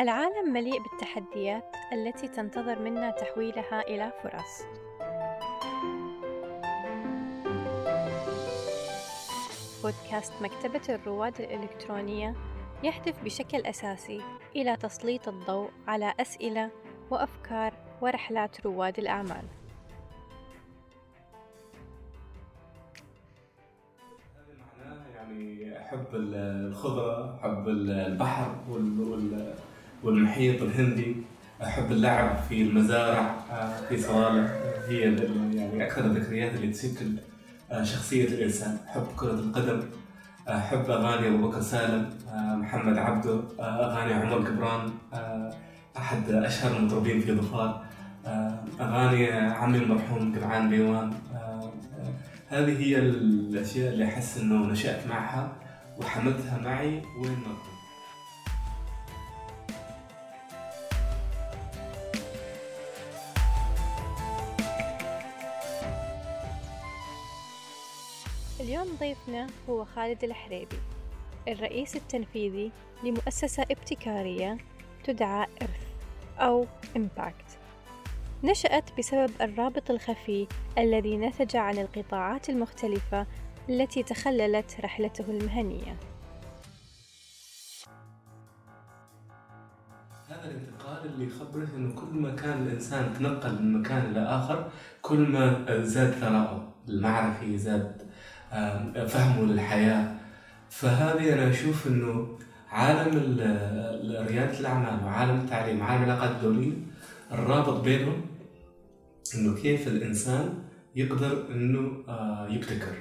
العالم مليء بالتحديات التي تنتظر منا تحويلها إلى فرص. بودكاست مكتبة الرواد الإلكترونية يهدف بشكل أساسي إلى تسليط الضوء على أسئلة وأفكار ورحلات رواد الأعمال. يعني احب الخضرة احب البحر والمحيط الهندي. أحب اللعب في المزارع في صوالح. هي يعني أكثر الذكريات اللي تشكل شخصية الإنسان. أحب كرة القدم. أحب أغاني أبو بكر سالم محمد عبده أغاني عمر جبران أحد أشهر المطربين في ظفار. أغاني عمي المرحوم قبعان ديوان هذه هي الأشياء اللي أحس إنه نشأت معها وحملتها معي وين ما كنت. اليوم ضيفنا هو خالد الحريبي الرئيس التنفيذي لمؤسسة ابتكارية تدعى إرث أو إمباكت نشأت بسبب الرابط الخفي الذي نتج عن القطاعات المختلفة التي تخللت رحلته المهنية. هذا الانتقال اللي يخبرك إنه كل ما كان الإنسان تنقل من مكان إلى آخر كل ما زاد ثراءه المعرفي زاد فهمه للحياة. فهذه أنا أشوف إنه عالم ريادة الأعمال وعالم التعليم وعالم العلاقات الدولية الرابط بينهم إنه كيف الإنسان يقدر إنه يبتكر.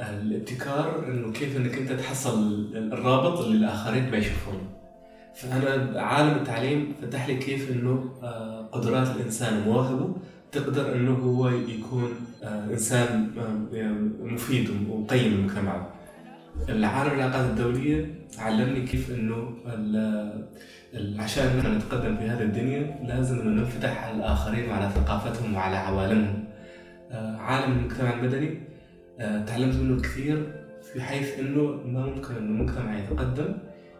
الابتكار إنه كيف إنك أنت تحصل الرابط اللي الآخرين ما يشوفونه فأنا عالم التعليم فتح لي كيف إنه قدرات الإنسان ومواهبه تقدر إنه هو يكون إنسان مفيد ومقيم لمجتمعه العالم العلاقات الدولية علمني كيف إنه عشان نحن نتقدم في هذه الدنيا لازم إنه ننفتح على الآخرين وعلى ثقافتهم وعلى عوالمهم. عالم المجتمع المدني تعلمت منه كثير في حيث إنه ما ممكن إنه المجتمع يتقدم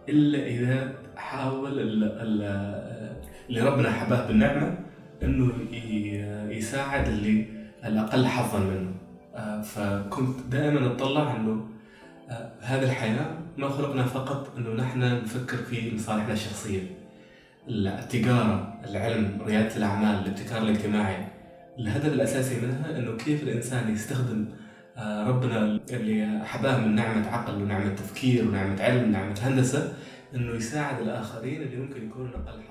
إلا إذا حاول اللي ربنا حباه بالنعمة إنه يساعد اللي الأقل حظا منه. فكنت دائما اطلع إنه هذه الحياة ما خلقنا فقط أنه نحن نفكر في مصالحنا الشخصية. التجارة العلم ريادة الأعمال الابتكار الاجتماعي. الهدف الأساسي منها أنه كيف الإنسان يستخدم ربنا اللي حباه من نعمة عقل ونعمة تفكير ونعمة علم ونعمة هندسة أنه يساعد الآخرين اللي ممكن يكونوا أقل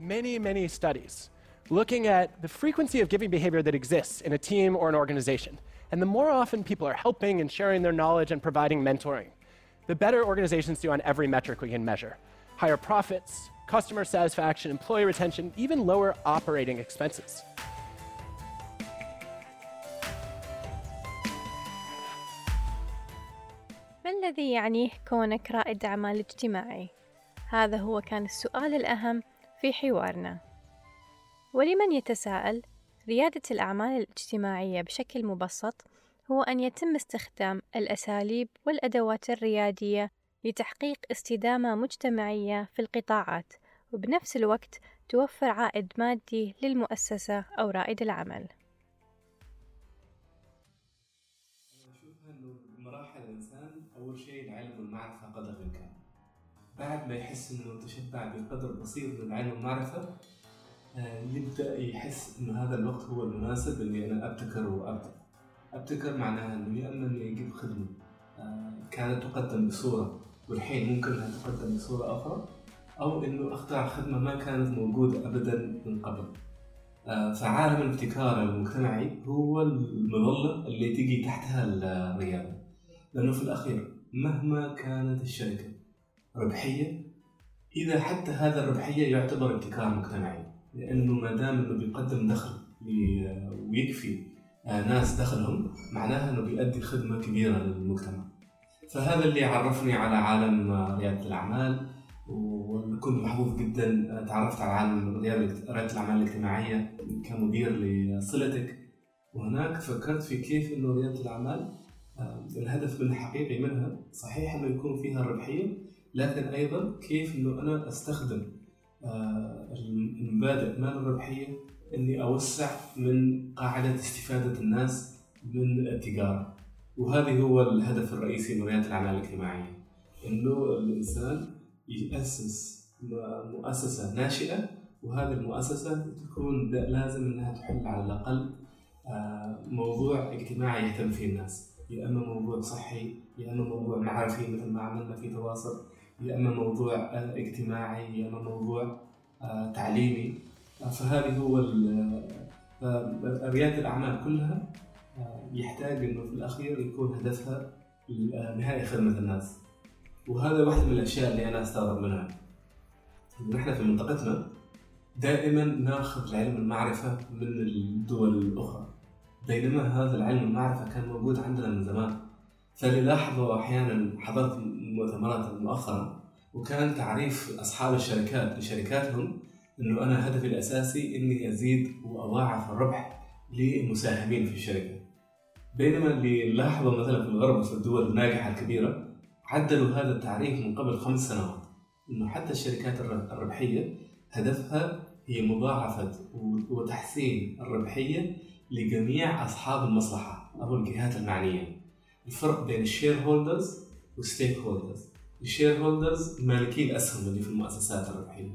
Many, many studies looking at the frequency of giving behavior that exists in a team or an organization. And the more often people are helping and sharing their knowledge and providing mentoring, the better organizations do on every metric we can measure higher profits, customer satisfaction, employee retention, even lower operating expenses. ما الذي يعنيه كونك رائد أعمال اجتماعي؟ هذا هو كان السؤال الأهم في حوارنا. ولمن يتساءل؟ ريادة الأعمال الاجتماعية بشكل مبسط هو أن يتم استخدام الأساليب والأدوات الريادية لتحقيق استدامة مجتمعية في القطاعات وبنفس الوقت توفر عائد مادي للمؤسسة أو رائد العمل. بعد ما يحس أنه تشبع بقدر بسيط من العلم والمعرفة يبدأ يحس إنه هذا الوقت هو المناسب اني أنا ابتكر وابدع. أبتكر معناها إنه يا إما اني أجيب خدمة كانت تقدم بصورة والحين ممكن إنها تقدم بصورة أخرى أو إنه أخترع خدمة ما كانت موجودة ابدا من قبل. فعالم الابتكار المجتمعي هو المظلة اللي تجي تحتها الرياده. لأنه في الأخير مهما كانت الشركة ربحية إذا حتى هذا الربحية يعتبر ابتكار مجتمعي. لأنه ما دام إنه بيقدم دخل ويكفي ناس دخلهم معناها إنه بيؤدي خدمة كبيرة للمجتمع. فهذا اللي عرفني على عالم ريادة الأعمال وكنت محظوظ جدا تعرفت على عالم رياده الأعمال الاجتماعية كمدير لصلتك وهناك فكرت في كيف إنه ريادة الأعمال آه، الهدف الحقيقي منها صحيح إنه يكون فيها الربحية لكن أيضا كيف إنه أنا أستخدم آه، المبادئ مال الربحيه إني أوسع من قاعدة استفادة الناس من التجارة. وهذا هو الهدف الرئيسي من رياده الأعمال الاجتماعية إنه الإنسان يأسس مؤسسة ناشئة وهذه المؤسسة تكون لازم إنها تحل على الأقل آه، موضوع اجتماعي يهتم فيه الناس يا إما موضوع صحي يا إما موضوع معرفي مثل ما عملنا في تواصل. يا أما موضوع آه، اجتماعي يا أما موضوع آه، تعليمي. فهذه هو ريادة الأعمال كلها يحتاج إنه في الأخير يكون هدفها نهايه خدمة الناس. وهذا واحد من الأشياء اللي أنا أستغرب منها. نحن في منطقتنا دائما ناخذ علم المعرفه من الدول الأخرى. بينما هذا العلم المعرفه كان موجود عندنا من زمان. فاللي لاحظوا أحيانا حضرت مؤتمرات مؤخرا وكان تعريف أصحاب الشركات لشركاتهم إنه أنا هدفي الأساسي إني أزيد وأضاعف الربح للمساهمين في الشركة بينما اللي لاحظوا مثلا في الغرب وفي الدول الناجحة الكبيرة عدلوا هذا التعريف من قبل خمس سنوات إنه حتى الشركات الربحية هدفها هي مضاعفة وتحسين الربحية لجميع أصحاب المصلحة أو الجهات المعنية. الفرق بين ال shareholders وال stakeholders. ال shareholders مالكين أسهم اللي في المؤسسات الربحية.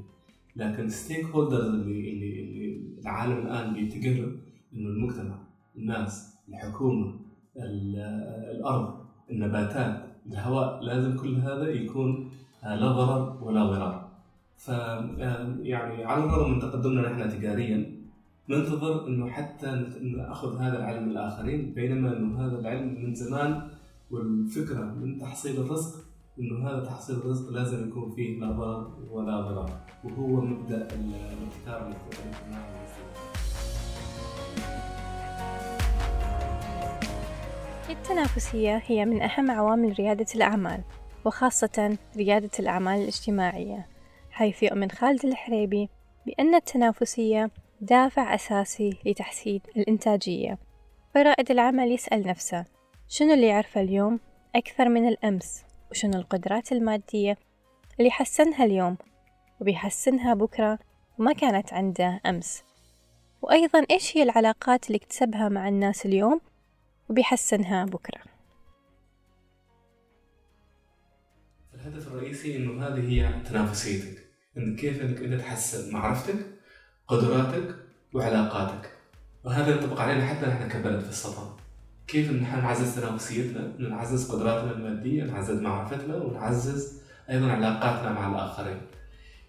لكن ال stakeholders اللي, اللي, اللي العالم الآن له إنه المجتمع، الناس، الحكومة، الأرض، النباتات، الهواء لازم كل هذا يكون آه، لا ضرر ولا ضرار ف يعني على الرغم من تقدمنا نحن تجاريا ننتظر إنه حتى نأخذ هذا العلم الآخرين بينما إنه هذا العلم من زمان والفكرة من تحصيل الرزق إنه هذا تحصيل الرزق لازم يكون فيه لا ضرر ولا ضرار وهو مبدأ الابتكار الاجتماعي التنافسية هي من أهم عوامل ريادة الأعمال وخاصة ريادة الأعمال الاجتماعية حيث يؤمن خالد الحريبي بأن التنافسية دافع أساسي لتحسين الإنتاجية. فرائد العمل يسأل نفسه شنو اللي يعرفه اليوم أكثر من الأمس؟ وشنو القدرات المادية اللي حسنها اليوم؟ وبيحسنها بكرة وما كانت عنده أمس. وأيضا إيش هي العلاقات اللي اكتسبها مع الناس اليوم وبيحسنها بكرة؟ الهدف الرئيسي إنه هذه هي تنافسيتك. ان كيف إنك إنت تحسن معرفتك قدراتك وعلاقاتك. وهذا ينطبق علينا حتى نحن كبلد في السلطنة كيف نحن نعزز تنافسيتنا نعزز قدراتنا المادية نعزز معرفتنا ونعزز أيضا علاقاتنا مع الآخرين.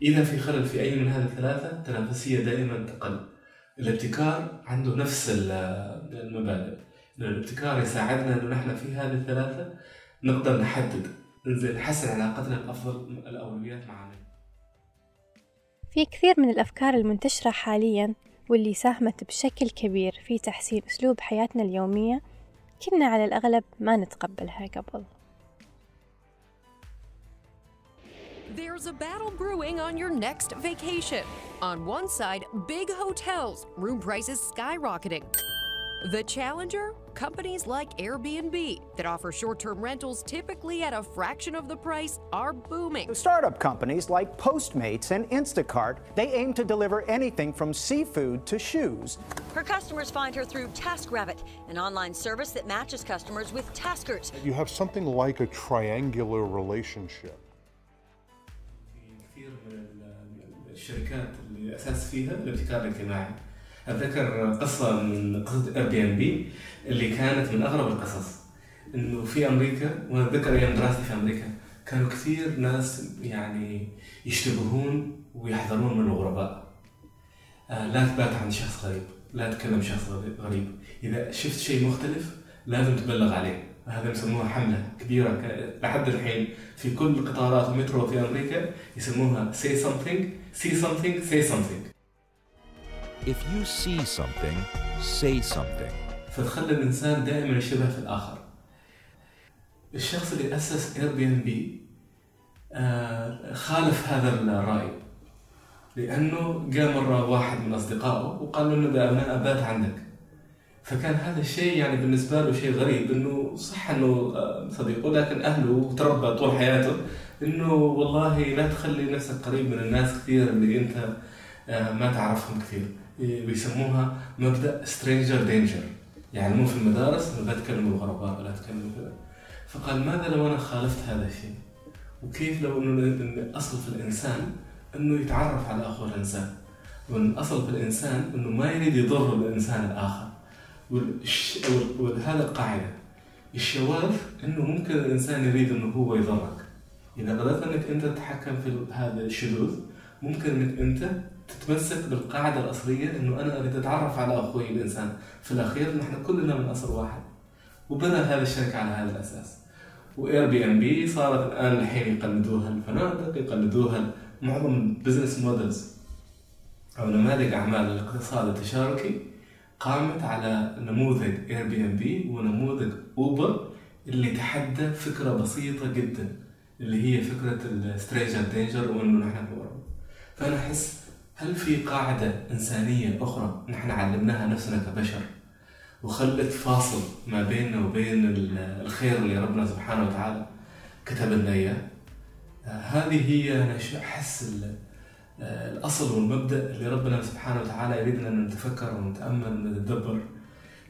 إذا في خلل في أي من هذه الثلاثة التنافسية دائما تقل. الابتكار عنده نفس المبادئ. الابتكار يساعدنا إنه نحن في هذه الثلاثة نقدر نحدد نحسن علاقتنا بأفضل الأولويات معنا. في كثير من الأفكار المنتشرة حاليا واللي ساهمت بشكل كبير في تحسين أسلوب حياتنا اليومية كنا على الاغلب ما نتقبلها قبل. There's a battle brewing on your next vacation. On one side, big hotels, room prices skyrocketing. The challenger? Companies like Airbnb that offer short term rentals typically at a fraction of the price are booming. The startup companies like Postmates and Instacart, they aim to deliver anything from seafood to shoes. Her customers find her through TaskRabbit, an online service that matches customers with taskers. You have something like a triangular relationship. كثير من الشركات اللي اساس فيها الابتكار الاجتماعي اتذكر قصة من قصة Airbnb اللي كانت من أغرب القصص إنه في أمريكا وأنا أتذكر أيام دراستي في أمريكا كانوا كثير ناس يعني يشتبهون ويحذرون من الغرباء. آه لا تبات عند شخص غريب لا تكلم شخص غريب. إذا شفت شيء مختلف لازم تبلغ عليه. هذا يسموها حملة كبيرة لحد الحين في كل قطارات المترو في أمريكا يسموها say something see something say something. If you see something, say something. فتخلي الإنسان دائما يشبه في الآخر. الشخص اللي أسس Airbnb خالف هذا الرأي لأنه جاء مرة واحد من أصدقائه وقال له إنه أنا أبات عندك فكان هذا الشيء يعني بالنسبة له شيء غريب إنه صح إنه آه، صديقه لكن أهله تربى طول حياته إنه والله لا تخلي نفسك قريب من الناس كثير اللي أنت آه، ما تعرفهم كثير بيسموها مبدأ stranger danger يعني مو في المدارس لا تكلموا الغرباء ولا تكلموا كذا. فقال ماذا لو أنا خالفت هذا الشيء؟ وكيف لو إنه اصل في الإنسان إنه يتعرف على أخوه الإنسان؟ وإن في الإنسان إنه ما يريد يضر الإنسان الآخر. وهذا القاعدة. الشواذ إنه ممكن الإنسان يريد إنه هو يضرك. إذا قدرت إنك أنت تتحكم في هذا الشذوذ ممكن إنك أنت تتمسك بالقاعدة الأصلية إنه أنا أريد أتعرف على أخوي الإنسان. في الأخير نحن كلنا من أصل واحد. وبنى هذا الشركة على هذا الأساس. و Airbnb صارت الآن الحين يقلدوها الفنادق يقلدوها معظم business models أو نماذج أعمال الاقتصاد التشاركي قامت على نموذج Airbnb ونموذج Uber اللي تحدى فكرة بسيطة جدا اللي هي فكرة stranger danger ال وإنه نحن فأنا أحس هل في قاعدة إنسانية أخرى نحن علمناها نفسنا كبشر وخلت فاصل ما بيننا وبين الخير اللي ربنا سبحانه وتعالى كتب لنا إياه؟ هذه هي أنا أحس الأصل والمبدأ اللي ربنا سبحانه وتعالى يريدنا أن نتفكر ونتأمل ونتدبر.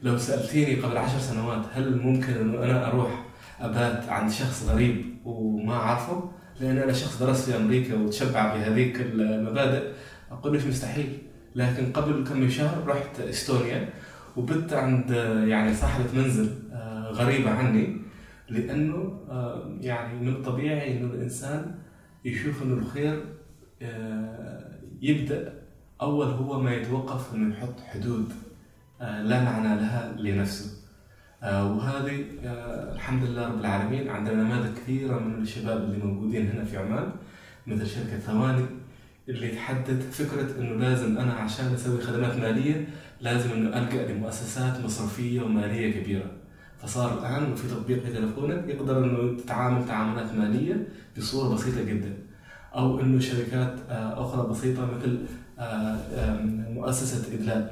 لو سألتيني قبل عشر سنوات هل ممكن انه أنا أروح أبات عند شخص غريب وما أعرفه؟ لأن أنا شخص درست في أمريكا وتشبع بهذيك المبادئ أقول لك مستحيل. لكن قبل كم شهر رحت إستونيا وبت عند يعني صاحبة منزل آه، غريبة عني لأنه آه، يعني من الطبيعي إنه الإنسان يشوف إنه الخير آه، يبدأ أول هو ما يتوقف إنه يحط حدود لا معنى لها لنفسه. وهذه الحمد لله رب العالمين عندنا نماذج كثيرة من الشباب اللي موجودين هنا في عمان مثل شركة ثواني اللي تحدد فكرة إنه لازم أنا عشان أسوي خدمات مالية لازم إنه الجا لمؤسسات مصرفية ومالية كبيرة. فصار الآن في تطبيق في يقدر إنه تتعامل تعاملات مالية بصورة بسيطة جدا. أو إنه شركات آه، أخرى بسيطة مثل آه، مؤسسة إدلال.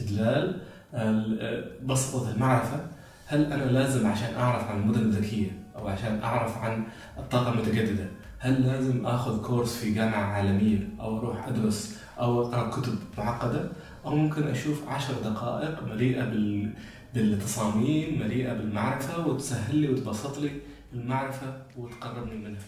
إدلال آه، بسطت المعرفة. هل أنا لازم عشان أعرف عن المدن الذكية أو عشان أعرف عن الطاقة المتجددة هل لازم آخذ كورس في جامعة عالمية أو أروح أدرس أو أقرأ كتب معقدة؟ أو ممكن أشوف عشر دقائق مليئة بال... بالتصاميم مليئة بالمعرفة وتسهل لي وتبسط لي المعرفة وتقربني منها.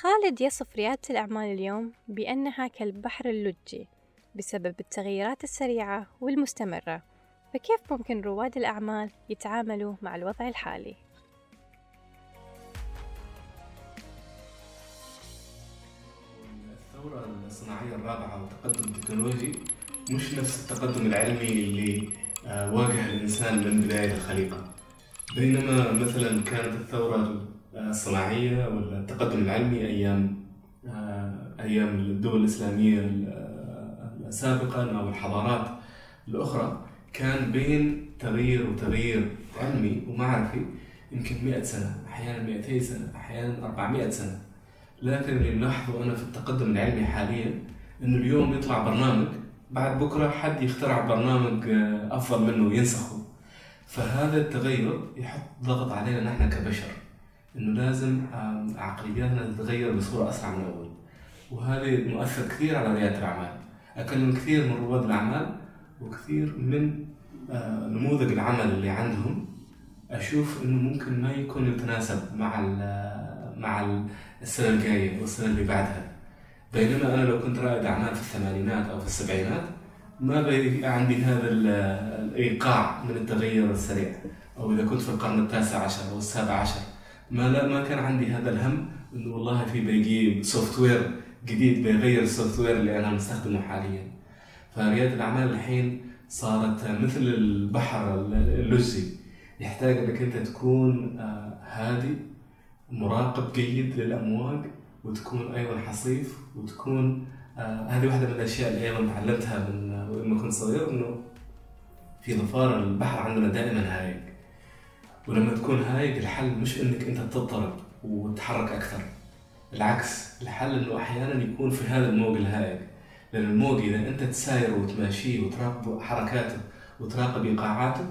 خالد يصف ريادة الأعمال اليوم بأنها كالبحر اللجي بسبب التغيرات السريعة والمستمرة فكيف ممكن رواد الأعمال يتعاملوا مع الوضع الحالي؟ الثورة الصناعية الرابعة والتقدم التكنولوجي مش نفس التقدم العلمي اللي آه، واجه الإنسان من بداية الخليقة بينما مثلا كانت الثورة الصناعية ولا التقدم العلمي أيام آه، أيام الدول الإسلامية آه، سابقا أو الحضارات الأخرى كان بين تغيير وتغيير علمي ومعرفي يمكن 100 سنة أحيانا 200 سنة أحيانا 400 سنة. لكن اللي نلاحظه أنا في التقدم العلمي حاليا إنه اليوم يطلع برنامج بعد بكرة حد يخترع برنامج آه، أفضل منه وينسخه. فهذا التغير يحط ضغط علينا نحن كبشر. إنه لازم عقلياتنا تتغير بصورة أسرع من أول وهذا مؤثر كثير على ريادة الأعمال. أكلم كثير من رواد الأعمال وكثير من آه، نموذج العمل اللي عندهم. أشوف إنه ممكن ما يكون يتناسب مع مع السنة الجاية والسنة اللي بعدها. بينما أنا لو كنت رائد أعمال في الثمانينات أو في السبعينات ما بي عندي هذا الإيقاع من التغير السريع. أو إذا كنت في القرن التاسع عشر أو السابع عشر. ما لا ما كان عندي هذا الهم إنه والله في بيجي software جديد بيغير ال software اللي أنا مستخدمه حاليا. فريادة الأعمال الحين صارت مثل البحر اللجي يحتاج إنك أنت تكون آه، هادي مراقب جيد للأمواج وتكون أيضا حصيف وتكون آه، هذه واحدة من الأشياء اللي أيضا تعلمتها من لما كنت صغير إنه في ظفار البحر عندنا دائما هايج ولما تكون هايج الحل مش إنك أنت تضطرب وتتحرك أكثر. بالعكس الحل إنه أحيانا يكون في هذا الموج الهايج لأن الموج إذا أنت تساير وتماشيه وتراقب حركاته وتراقب إيقاعاته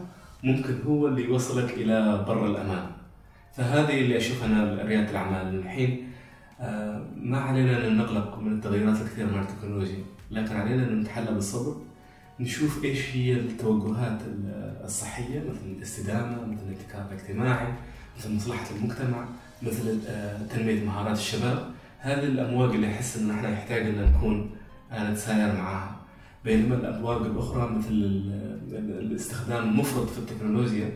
ممكن هو اللي يوصلك إلى بر الأمان. فهذه اللي أشوف أنا ريادة الأعمال. الحين آه، ما علينا أن نقلق من التغيرات الكثيرة من التكنولوجيا. لكن علينا أن نتحلى بالصبر. نشوف إيش هي التوجهات الصحية مثل الاستدامة مثل الابتكار الاجتماعي مثل مصلحة المجتمع مثل آه، تنمية مهارات الشباب. هذه الأمواج اللي أحس إن إحنا نحتاج إن نكون نتساير معها بينما الابواج الأخرى مثل الاستخدام المفرط في التكنولوجيا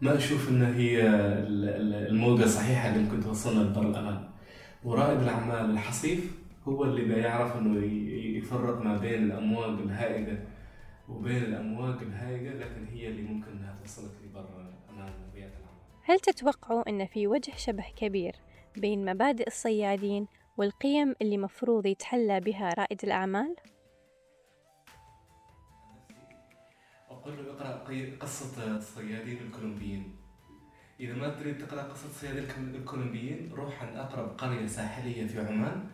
ما أشوف إن هي الموجة الصحيحة اللي ممكن توصلنا لبر الأمان. ورائد الأعمال الحصيف هو اللي بيعرف إنه يفرق ما بين الأمواج الهائجه وبين الأمواج الهائجة لكن هي اللي ممكن إنها توصلك لبر أمان بيئه العمل. هل تتوقعوا إن في وجه شبه كبير بين مبادئ الصيادين والقيم اللي مفروض يتحلى بها رائد الأعمال؟ أقول له اقرأ قصة الصيادين الكولومبيين إذا ما تريد تقرأ قصة الصيادين الكولومبيين روح عن أقرب قرية ساحلية في عمان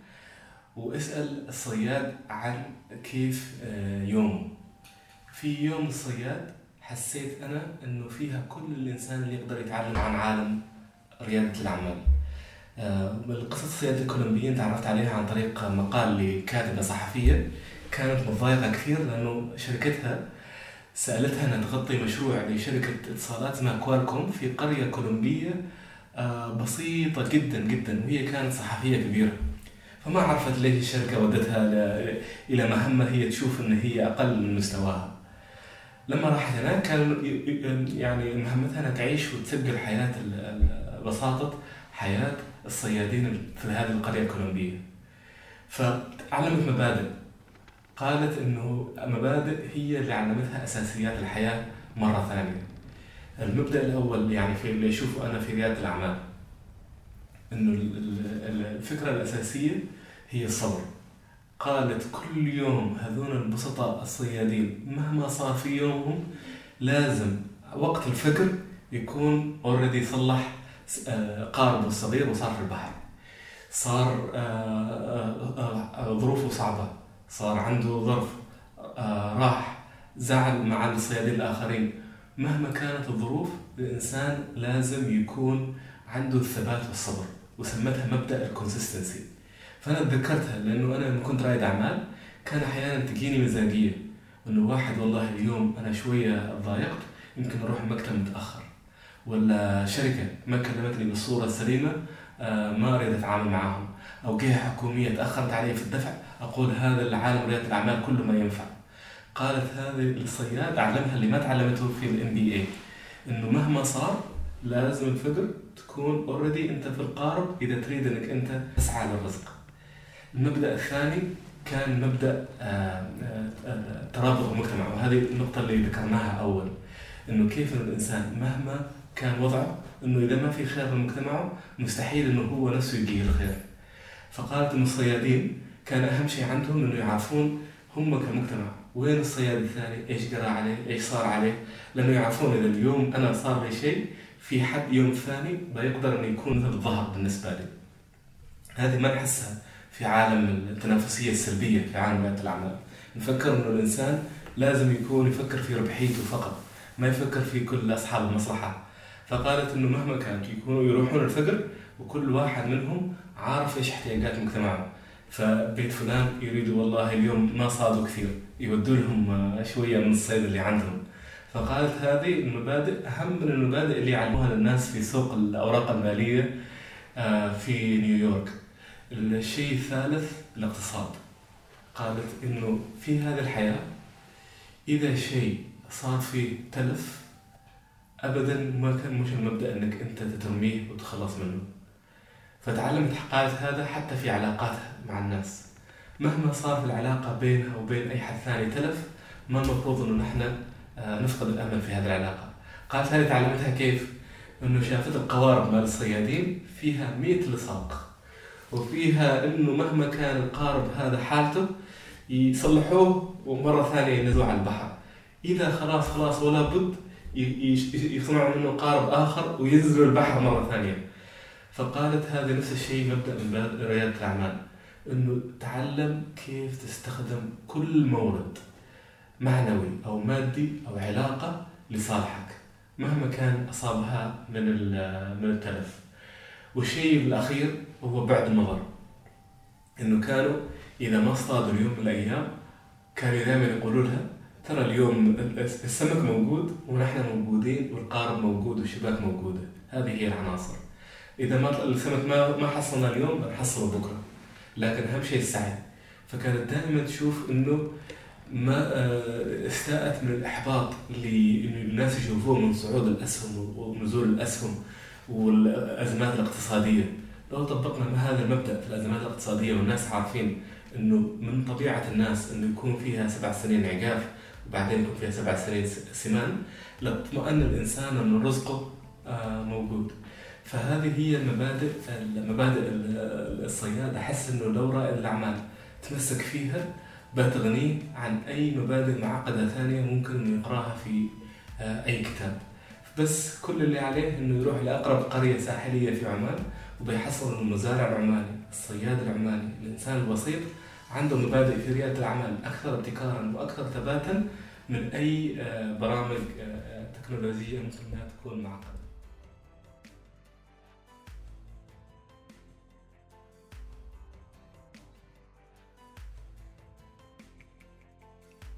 واسأل الصياد عن كيف آه، يومه في يوم الصياد حسيت أنا أنه فيها كل الإنسان اللي يقدر يتعلم عن عالم ريادة الأعمال. القصص الصيادة الكولومبيين تعرفت عليها عن طريق مقال لكاتبة صحفية كانت متضايقة كثير لأنه شركتها سألتها أنها تغطي مشروع لشركة اتصالات اسمها كوالكوم في قرية كولومبية آه، بسيطة جدا جدا وهي كانت صحفية كبيرة. فما عرفت ليش الشركة ودتها إلى مهمة هي تشوف أن هي أقل من مستواها. لما راحت هناك كان يعني مهمتها أنها تعيش وتسجل حياة بساطة حياة الصيادين في هذه القرية الكولومبية فعلمت مبادئ قالت إنه مبادئ هي اللي علمتها أساسيات الحياة مرة ثانية. المبدأ الأول يعني في اللي اشوفه أنا في ريادة الأعمال إنه الفكرة الأساسية هي الصبر. قالت كل يوم هذون البسطاء الصيادين. مهما صار في يومهم لازم وقت الفجر يكون already صلح آه، قاربه الصغير وصار في البحر. صار آه، آه، ظروفه صعبة. صار عنده ظرف راح زعل مع الصيادين الآخرين. مهما كانت الظروف الإنسان لازم يكون عنده الثبات والصبر وسمتها مبدأ ال consistency فأنا تذكرتها لأنه أنا لما كنت رائد أعمال كان أحيانا تجيني مزاجية إنه واحد والله اليوم أنا شوية ضايقت يمكن أروح المكتب متأخر ولا شركة ما كلمتني بالصورة السليمة آه، ما أريد أتعامل معهم أو جهه حكومية تأخرت علي في الدفع أقول هذا العالم ريادة الأعمال كله ما ينفع قالت هذه الصياد أعلمها اللي ما تعلمته في ال MBA إنه مهما صار لازم الفكر تكون already أنت في القارب إذا تريد إنك أنت تسعى للرزق. المبدأ الثاني كان مبدأ آه، آه، ترابط المجتمع وهذه النقطة اللي ذكرناها أول إنه كيف الإنسان مهما كان وضعه إنه إذا ما في خير في مجتمعه مستحيل إنه هو نفسه يجيه الخير. فقالت إنه الصيادين كان أهم شيء عندهم إنه يعرفون هم كمجتمع وين الصياد الثاني إيش قرأ عليه إيش صار عليه لأنه يعرفون إذا اليوم أنا صار لي شيء في حد يوم ثاني بيقدر إنه يكون الظهر بالنسبة لي. هذه ما نحسها. في عالم التنافسية السلبية في عالم رياده الأعمال. نفكر إنه الإنسان لازم يكون يفكر في ربحيته فقط ما يفكر في كل أصحاب المصلحة. فقالت إنه مهما كانت يكونوا يروحون الفجر وكل واحد منهم عارف إيش احتياجات مجتمعه. فبيت فلان يريدوا والله اليوم ما صادوا كثير يودوا لهم شوية من الصيد اللي عندهم. فقالت هذه المبادئ أهم من المبادئ اللي يعلموها للناس في سوق الأوراق المالية آه، في نيويورك. الشيء الثالث الاقتصاد. قالت إنه في هذه الحياة إذا شيء صار فيه تلف ابدا ما كان مش المبدأ إنك أنت تترميه وتخلص منه. فتعلمت حقائق هذا حتى في علاقاتها مع الناس. مهما صار في العلاقة بينها وبين أي حد ثاني تلف ما المفروض إنه نحن آه، نفقد الأمل في هذه العلاقة. قالت هذه تعلمتها كيف؟ إنه شافت القوارب مال الصيادين فيها مئة لصاق. وفيها إنه مهما كان القارب هذا حالته يصلحوه ومرة ثانية ينزلوه على البحر. إذا خلاص خلاص ولا بد يصنعوا منه قارب آخر وينزلوا البحر مرة ثانية. فقالت هذا نفس الشيء مبدأ من ريادة الأعمال إنه تعلم كيف تستخدم كل مورد معنوي أو مادي أو علاقة لصالحك مهما كان أصابها من من التلف. والشيء الأخير هو بعد النظر إنه كانوا إذا ما اصطادوا اليوم من الأيام كانوا دائما يقولوا لها ترى اليوم السمك موجود ونحن موجودين والقارب موجود والشباك موجودة. هذه هي العناصر. إذا ما السمك ما ما حصلنا اليوم بنحصله بكرة. لكن أهم شيء السعي. فكانت دائما تشوف إنه ما آه، استاءت من الإحباط اللي الناس يشوفوه من صعود الأسهم ونزول الأسهم والأزمات الاقتصادية. لو طبقنا هذا المبدأ في الأزمات الاقتصادية والناس عارفين إنه من طبيعة الناس إنه يكون فيها سبع سنين عقاف وبعدين يكون فيها سبع سنين سمان لاطمأن الإنسان ان رزقه آه، موجود. فهذه هي المبادئ المبادئ الصياد أحس إنه لو رائد الأعمال تمسك فيها بتغنيه عن أي مبادئ معقدة ثانية ممكن إنه يقراها في آه، أي كتاب. بس كل اللي عليه إنه يروح لأقرب قرية ساحلية في عمان وبيحصل المزارع العماني الصياد العماني الإنسان البسيط عنده مبادئ في ريادة الأعمال أكثر ابتكارا وأكثر ثباتا من أي آه، برامج آه، تكنولوجية ممكن إنها تكون معقدة.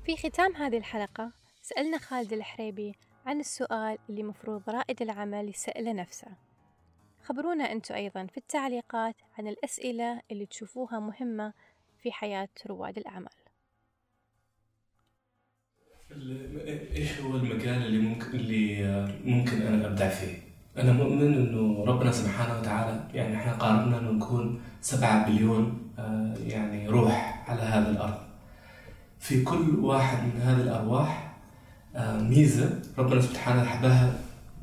في ختام هذه الحلقة سألنا خالد الحريبي عن السؤال اللي مفروض رائد العمل يسأله نفسه. خبرونا أنتم أيضا في التعليقات عن الأسئلة اللي تشوفوها مهمة في حياة رواد الأعمال إيش هو المجال اللي ممكن اللي ممكن أنا أبدع فيه؟ أنا مؤمن إنه ربنا سبحانه وتعالى يعني إحنا قارنا إنه نكون سبعة بليون آه، يعني روح على هذا الأرض في كل واحد من هذه الأرواح آه، ميزة ربنا سبحانه حباها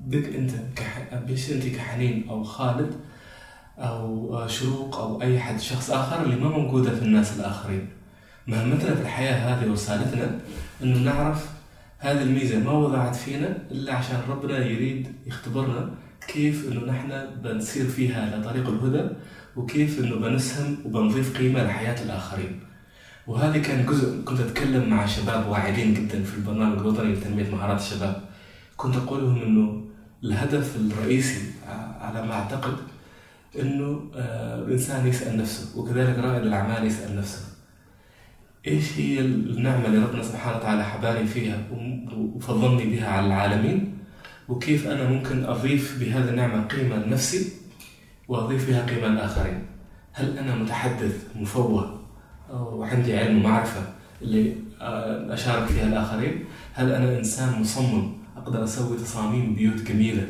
بك أنت كح... بيش أنت كحنين أو خالد أو آه، شروق أو أي حد شخص آخر اللي ما موجودة في الناس الآخرين. مهمتنا في الحياة هذه ورسالتنا أنه نعرف هذه الميزة ما وضعت فينا إلا عشان ربنا يريد يختبرنا كيف أنه نحن بنسير فيها لطريق الهدى وكيف أنه بنسهم وبنضيف قيمة لحياة الآخرين. وهذا كان جزء كنت أتكلم مع شباب واعدين جدا في البرنامج الوطني لتنمية مهارات الشباب. كنت أقول لهم إنه الهدف الرئيسي على ما أعتقد إنه آه، الإنسان يسأل نفسه وكذلك رائد الأعمال يسأل نفسه. إيش هي النعمة اللي ربنا سبحانه وتعالى حباني فيها وفضلني بها على العالمين؟ وكيف أنا ممكن أضيف بهذه النعمة قيمة لنفسي وأضيف بها قيمة للآخرين هل أنا متحدث مفوه وعندي علم ومعرفة اللي آه، أشارك فيها الآخرين؟ هل أنا إنسان مصمم أقدر أسوي تصاميم بيوت جميلة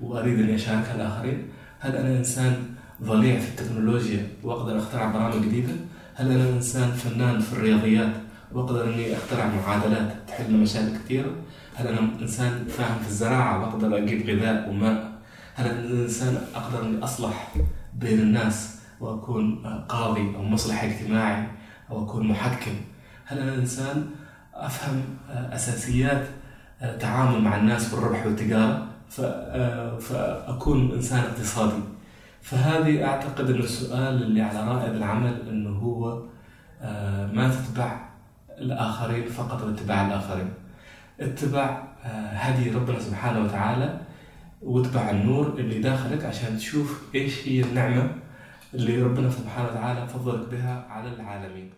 وأريد أني أشاركها الآخرين؟ هل أنا إنسان ضليع في التكنولوجيا وأقدر أخترع برامج جديدة؟ هل أنا إنسان فنان في الرياضيات وأقدر أني أخترع معادلات تحل مشاكل كثيرة؟ هل أنا إنسان فاهم في الزراعة وأقدر أجيب غذاء وماء؟ هل أنا إنسان أقدر أني أصلح بين الناس وأكون قاضي أو مصلح اجتماعي أو أكون محكم؟ هل أنا إنسان أفهم أساسيات تعامل مع الناس بالربح والتجارة آه، فأكون إنسان اقتصادي. فهذه أعتقد أن السؤال اللي على رائد العمل أنه هو ما تتبع الآخرين فقط واتباع الآخرين. اتبع هدي ربنا سبحانه وتعالى واتبع النور اللي داخلك عشان تشوف إيش هي النعمة اللي ربنا سبحانه وتعالى فضلك بها على العالمين.